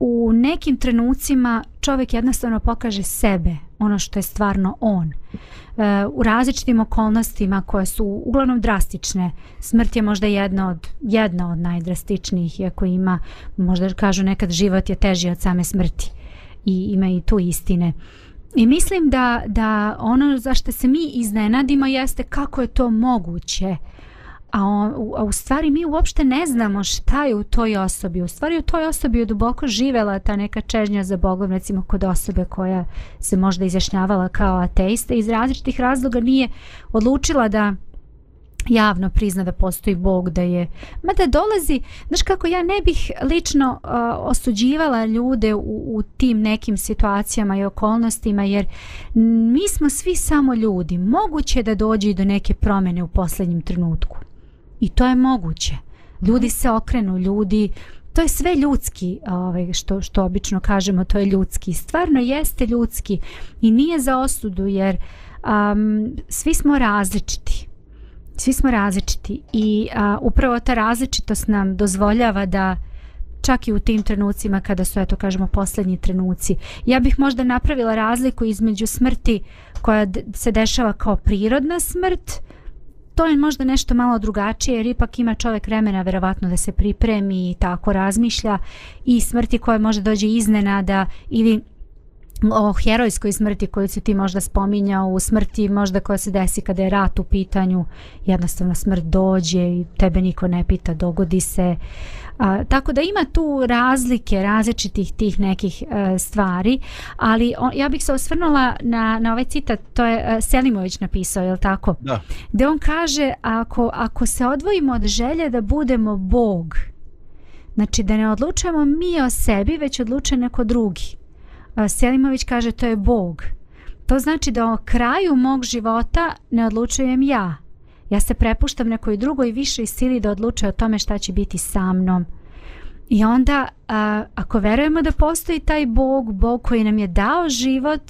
u nekim trenucima čovjek jednostavno pokaže sebe, ono što je stvarno on. E, u različitim okolnostima koje su uglavnom drastične, smrt je možda jedna od, jedna od najdrastičnijih, iako ima, možda kažu nekad život je teži od same smrti i ima i tu istine. I mislim da, da ono zašto se mi iznenadimo jeste kako je to moguće a, on, a u stvari mi uopšte ne znamo šta je u toj osobi. U stvari u toj osobi je duboko živela ta neka čežnja za Bogom, recimo kod osobe koja se možda izjašnjavala kao ateista iz različitih razloga nije odlučila da javno prizna da postoji Bog, da je... Mada dolazi, znaš kako ja ne bih lično uh, osuđivala ljude u, u tim nekim situacijama i okolnostima, jer mi smo svi samo ljudi. Moguće da dođe do neke promjene u posljednjem trenutku. I to je moguće. Ljudi mhm. se okrenu, ljudi to je sve ljudski, ovaj što što obično kažemo, to je ljudski. Stvarno jeste ljudski i nije za osudu jer um, svi smo različiti. Svi smo različiti i a, upravo ta različitost nam dozvoljava da čak i u tim trenucima kada su, eto kažemo, posljednji trenuci. Ja bih možda napravila razliku između smrti koja se dešava kao prirodna smrt, to je možda nešto malo drugačije jer ipak ima čovjek vremena verovatno da se pripremi i tako razmišlja i smrti koja može dođe iznenada ili o herojskoj smrti koju si ti možda spominjao u smrti možda koja se desi kada je rat u pitanju jednostavno smrt dođe i tebe niko ne pita dogodi se A, tako da ima tu razlike različitih tih nekih e, stvari, ali on, ja bih se osvrnula na, na ovaj citat, to je e, Selimović napisao, je li tako? Da. Gde on kaže, ako, ako se odvojimo od želje da budemo Bog, znači da ne odlučujemo mi o sebi, već odluče neko drugi. Selimović kaže, to je Bog. To znači da o kraju mog života ne odlučujem ja, ja se prepuštam nekoj drugoj višoj sili da odlučuje o tome šta će biti sa mnom. I onda, a, ako verujemo da postoji taj Bog, Bog koji nam je dao život,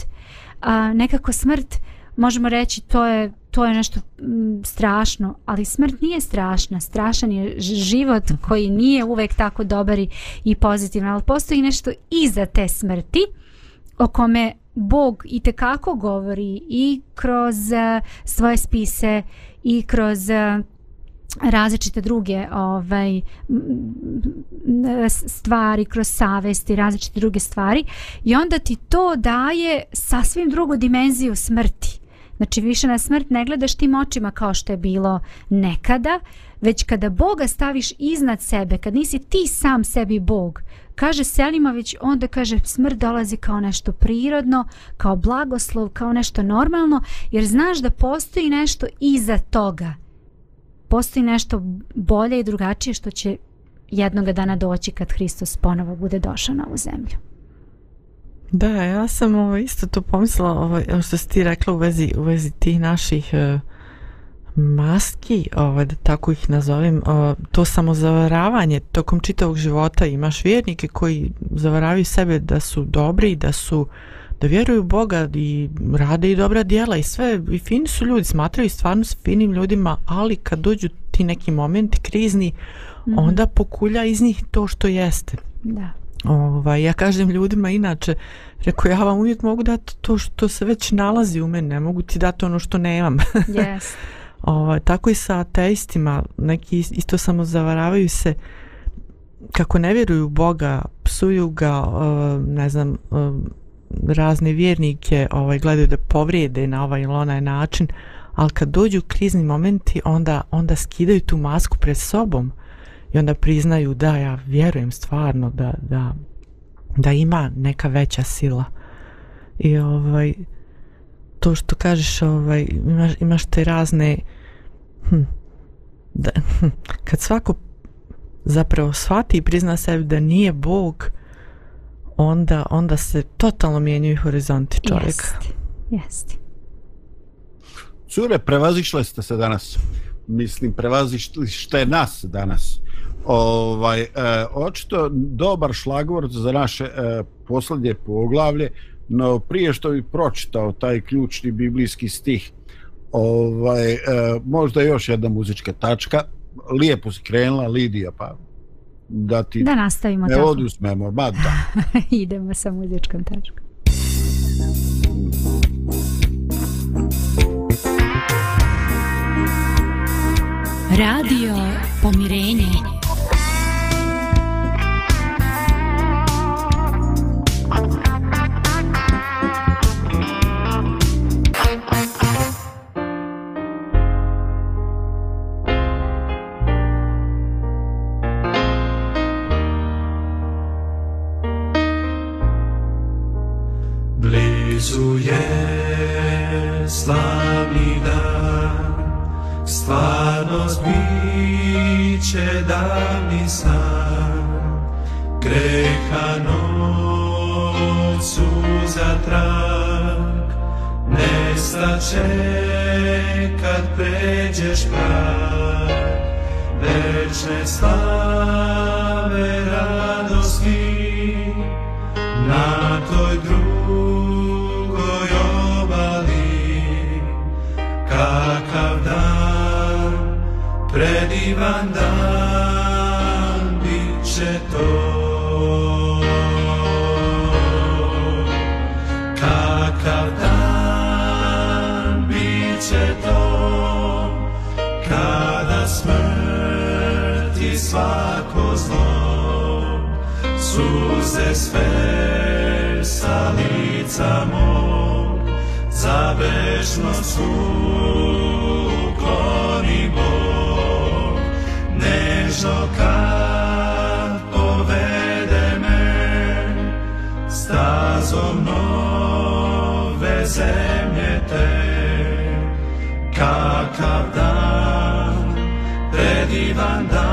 a, nekako smrt, možemo reći, to je, to je nešto m, strašno, ali smrt nije strašna. Strašan je život koji nije uvek tako dobar i pozitivan, ali postoji nešto iza te smrti o kome Bog i tekako govori i kroz e, svoje spise i kroz e, različite druge ovaj stvari kroz savesti različite druge stvari. I onda ti to daje sasvim drugu dimenziju smrti. Znači više na smrt ne gledaš tim očima kao što je bilo nekada već kada Boga staviš iznad sebe kad nisi ti sam sebi Bog kaže Selimović onda kaže smrt dolazi kao nešto prirodno kao blagoslov kao nešto normalno jer znaš da postoji nešto iza toga postoji nešto bolje i drugačije što će jednog dana doći kad Hristos ponovo bude došao na ovu zemlju. Da, ja sam ovo isto to pomislila, ovo što si ti rekla u vezi, u vezi tih naših uh, maski, ovaj, da tako ih nazovem, to samo zavaravanje tokom čitavog života. Imaš vjernike koji zavaravaju sebe da su dobri, da su da vjeruju Boga i rade i dobra djela i sve i fini su ljudi, smatraju stvarno s finim ljudima, ali kad dođu ti neki momenti krizni, mm -hmm. onda pokulja iz njih to što jeste. Da. Ovaj, ja kažem ljudima inače, reko ja vam uvijek mogu dati to što se već nalazi u mene, ne mogu ti dati ono što nemam. Yes ovaj, tako i sa ateistima, neki isto samo zavaravaju se kako ne vjeruju u Boga, psuju ga, eh, ne znam, eh, razne vjernike ovaj, gledaju da povrijede na ovaj ili onaj način, ali kad dođu krizni momenti, onda, onda skidaju tu masku pred sobom i onda priznaju da ja vjerujem stvarno da, da, da ima neka veća sila. I ovaj, to što kažeš, ovaj, imaš, imaš te razne, hm, da, hm, kad svako zapravo shvati i prizna sebi da nije Bog, onda, onda se totalno mijenjuju horizonti čovjeka. Jeste, jeste. Cure, prevazišle ste se danas. Mislim, prevazišli ste nas danas. Ovaj, e, očito dobar šlagvord za naše e, posljednje poglavlje, no prije što bi pročitao taj ključni biblijski stih, ovaj, e, možda još jedna muzička tačka. Lijepo si krenula, Lidija, pa da ti Da nastavimo ne tako. odusmemo, ba da. Idemo sa muzičkom tačkom. Radio Pomirenje. Će da mi sam Greha noć suza trak, nestaće kad pređeš prag. Večne slave radosti, na toj drugoj obali. Kakav dan predivan dan. Suze sve sa lica mog, za večnost ukloni Bog. Nežno kad povede me, stazom nove zemlje te, kakav dan, predivan dan,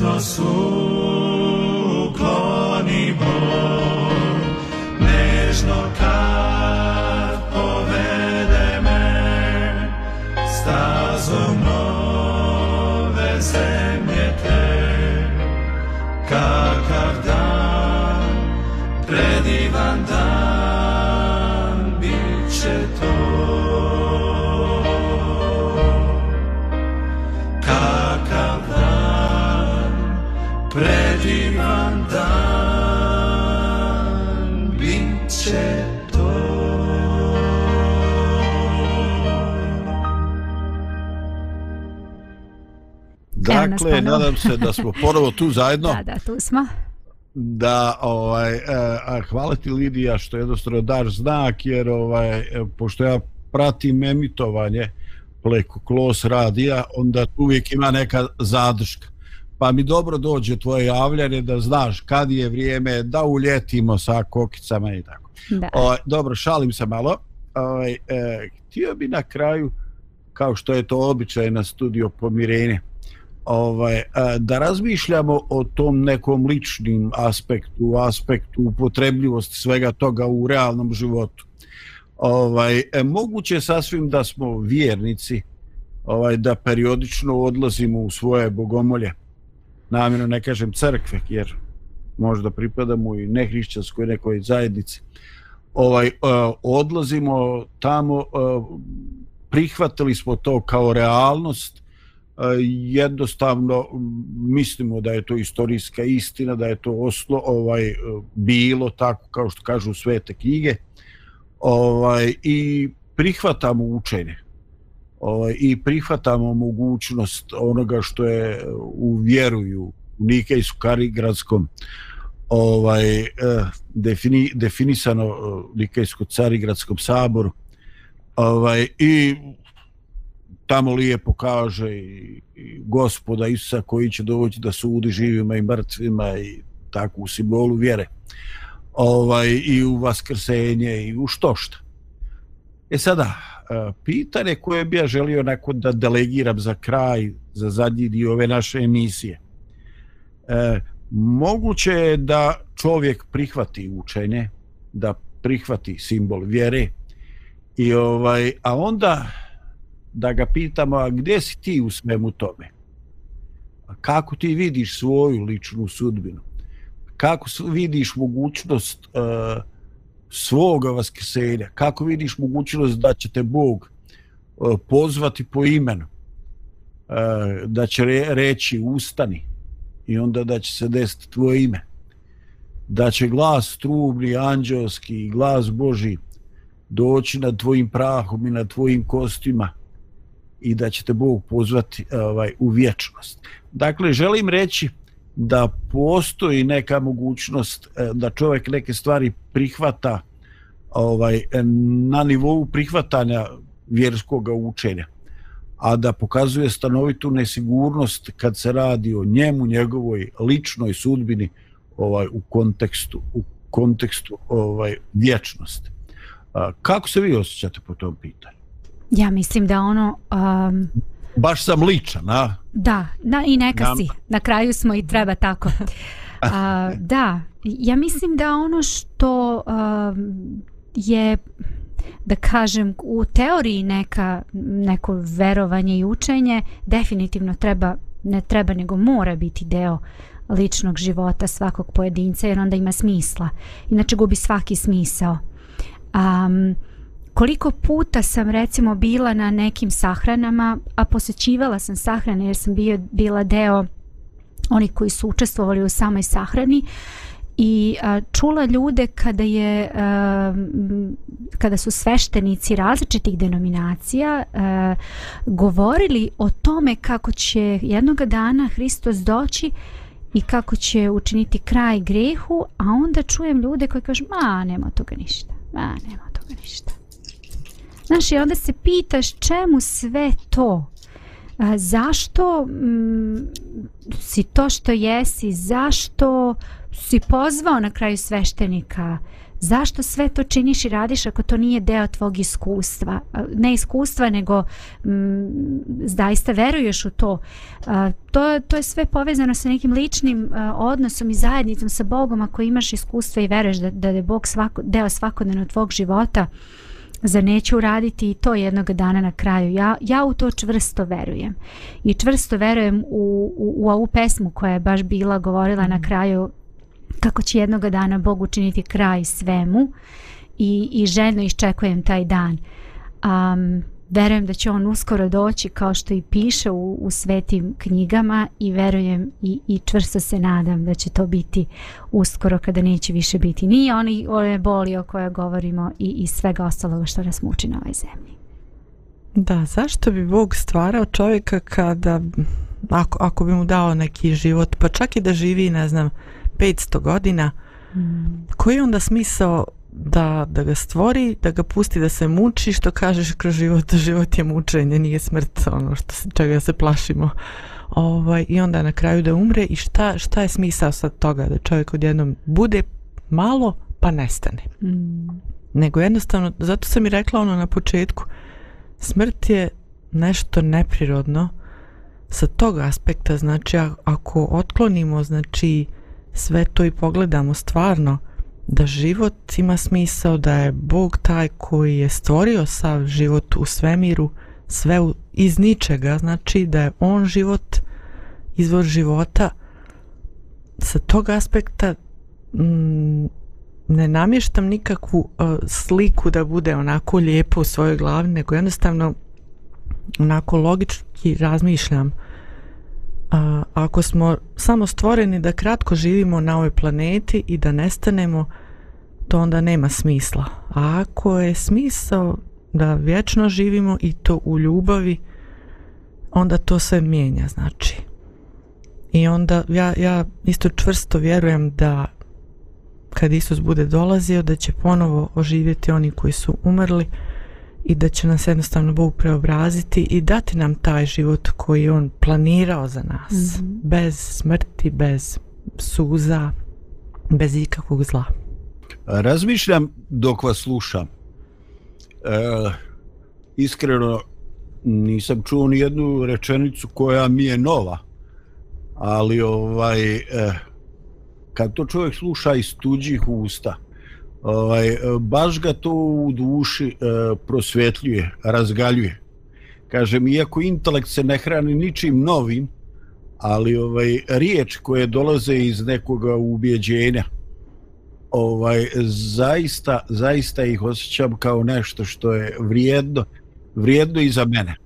nosso Dakle, ponovo. nadam se da smo ponovo tu zajedno. Da, da, tu smo. da ovaj e, a hvala ti Lidija što jednostavno daš znak jer ovaj e, pošto ja pratim emitovanje preko Klos radija onda tu uvijek ima neka zadrška pa mi dobro dođe tvoje javljanje da znaš kad je vrijeme da uljetimo sa kokicama i tako Da. O, dobro, šalim se malo. Ovaj, e, htio bi na kraju, kao što je to običaj na studio pomirenje, ovaj, e, da razmišljamo o tom nekom ličnim aspektu, aspektu upotrebljivosti svega toga u realnom životu. Ovaj, e, moguće sasvim da smo vjernici, ovaj, da periodično odlazimo u svoje bogomolje. Namjerno ne kažem crkve, jer možda pripadamo i nehrišćanskoj nekoj zajednici ovaj e, odlazimo tamo prihvatili smo to kao realnost E, jednostavno mislimo da je to istorijska istina da je to oslo ovaj e, bilo tako kao što kažu svete knjige. Ovaj i prihvatamo učenje. Ovaj i prihvatamo mogućnost onoga što je e, u vjeruju u Nikejsku Karigradskom ovaj eh, defini, definisano Nikejsko carigradskom saboru. Ovaj i tamo lijepo kaže i, i gospoda Isusa koji će doći da sudi živima i mrtvima i tako u simbolu vjere. Ovaj i u vaskrsenje i u što šta e sada e, pitanje koje bi ja želio nakon da delegiram za kraj za zadnji dio ove naše emisije. E, moguće je da čovjek prihvati učenje, da prihvati simbol vjere i ovaj a onda da ga pitamo a gdje si ti u svemu tome? A kako ti vidiš svoju ličnu sudbinu? Kako vidiš mogućnost uh, svoga vaskrsenja? Kako vidiš mogućnost da će te Bog uh, pozvati po imenu? Uh, da će re, reći ustani i onda da će se desiti tvoje ime. Da će glas trubni, anđelski glas Boži doći nad tvojim prahom i nad tvojim kostima i da će te Bog pozvati e, ovaj, u vječnost. Dakle, želim reći da postoji neka mogućnost e, da čovjek neke stvari prihvata ovaj na nivou prihvatanja vjerskog učenja a da pokazuje stanovitu nesigurnost kad se radi o njemu, njegovoj ličnoj sudbini ovaj u kontekstu u kontekstu ovaj vječnosti. Kako se vi osjećate po tom pitanju? Ja mislim da ono... Um, Baš sam ličan, a? Da, da i neka Nam- si. Na kraju smo i treba tako. A, da, ja mislim da ono što a, je da kažem u teoriji neka neko verovanje i učenje definitivno treba ne treba nego mora biti deo ličnog života svakog pojedinca jer onda ima smisla. Inače gubi svaki smisao. Um, koliko puta sam recimo bila na nekim sahranama, a posjećivala sam sahrane jer sam bio, bila deo onih koji su učestvovali u samoj sahrani i a, čula ljude kada je a, kada su sveštenici različitih denominacija a, govorili o tome kako će jednoga dana Hristos doći i kako će učiniti kraj grehu, a onda čujem ljude koji kažu, ma nema toga ništa, ma nema toga ništa. Znaš, i onda se pitaš čemu sve to? A, zašto mm, si to što jesi? Zašto si pozvao na kraju sveštenika zašto sve to činiš i radiš ako to nije deo tvog iskustva ne iskustva nego m, zaista veruješ u to A, to, to je sve povezano sa nekim ličnim a, odnosom i zajednicom sa Bogom ako imaš iskustva i veruješ da, da je Bog svako, deo svakodnevno tvog života za neću uraditi i to jednog dana na kraju. Ja, ja u to čvrsto verujem. I čvrsto verujem u, u, u ovu pesmu koja je baš bila govorila na kraju kako će jednog dana Bog učiniti kraj svemu i, i željno iščekujem taj dan. Um, verujem da će on uskoro doći kao što i piše u, u svetim knjigama i verujem i, i čvrsto se nadam da će to biti uskoro kada neće više biti ni oni one boli o kojoj govorimo i, i svega ostaloga što nas muči na ovoj zemlji. Da, zašto bi Bog stvarao čovjeka kada, ako, ako bi mu dao neki život, pa čak i da živi, ne znam, 500 godina, mm. koji je onda smisao da, da ga stvori, da ga pusti da se muči, što kažeš kroz život, život je mučenje, nije smrt, ono što se, čega se plašimo. Ovaj, I onda na kraju da umre i šta, šta je smisao sad toga, da čovjek odjednom bude malo pa nestane. Mm. Nego jednostavno, zato sam i rekla ono na početku, smrt je nešto neprirodno sa tog aspekta, znači ako otklonimo znači sve to i pogledamo stvarno, da život ima smisao, da je Bog taj koji je stvorio sav život u svemiru, sve u, iz ničega, znači da je on život, izvor života, sa tog aspekta m, ne namještam nikakvu uh, sliku da bude onako lijepo u svojoj glavi, nego jednostavno onako logički razmišljam a, ako smo samo stvoreni da kratko živimo na ovoj planeti i da nestanemo, to onda nema smisla. A ako je smisao da vječno živimo i to u ljubavi, onda to sve mijenja, znači. I onda ja, ja isto čvrsto vjerujem da kad Isus bude dolazio, da će ponovo oživjeti oni koji su umrli, i da će nas jednostavno Bog preobraziti i dati nam taj život koji on planirao za nas. Mm -hmm. Bez smrti, bez suza, bez ikakvog zla. Razmišljam dok vas slušam. E, iskreno nisam čuo ni jednu rečenicu koja mi je nova. Ali ovaj e, kad to čovjek sluša iz tuđih usta, ovaj, e, baš ga to u duši e, prosvjetljuje, razgaljuje. Kažem, iako intelekt se ne hrani ničim novim, ali ovaj riječ koje dolaze iz nekog ubjeđenja, ovaj, zaista, zaista ih osjećam kao nešto što je vrijedno, vrijedno i za mene.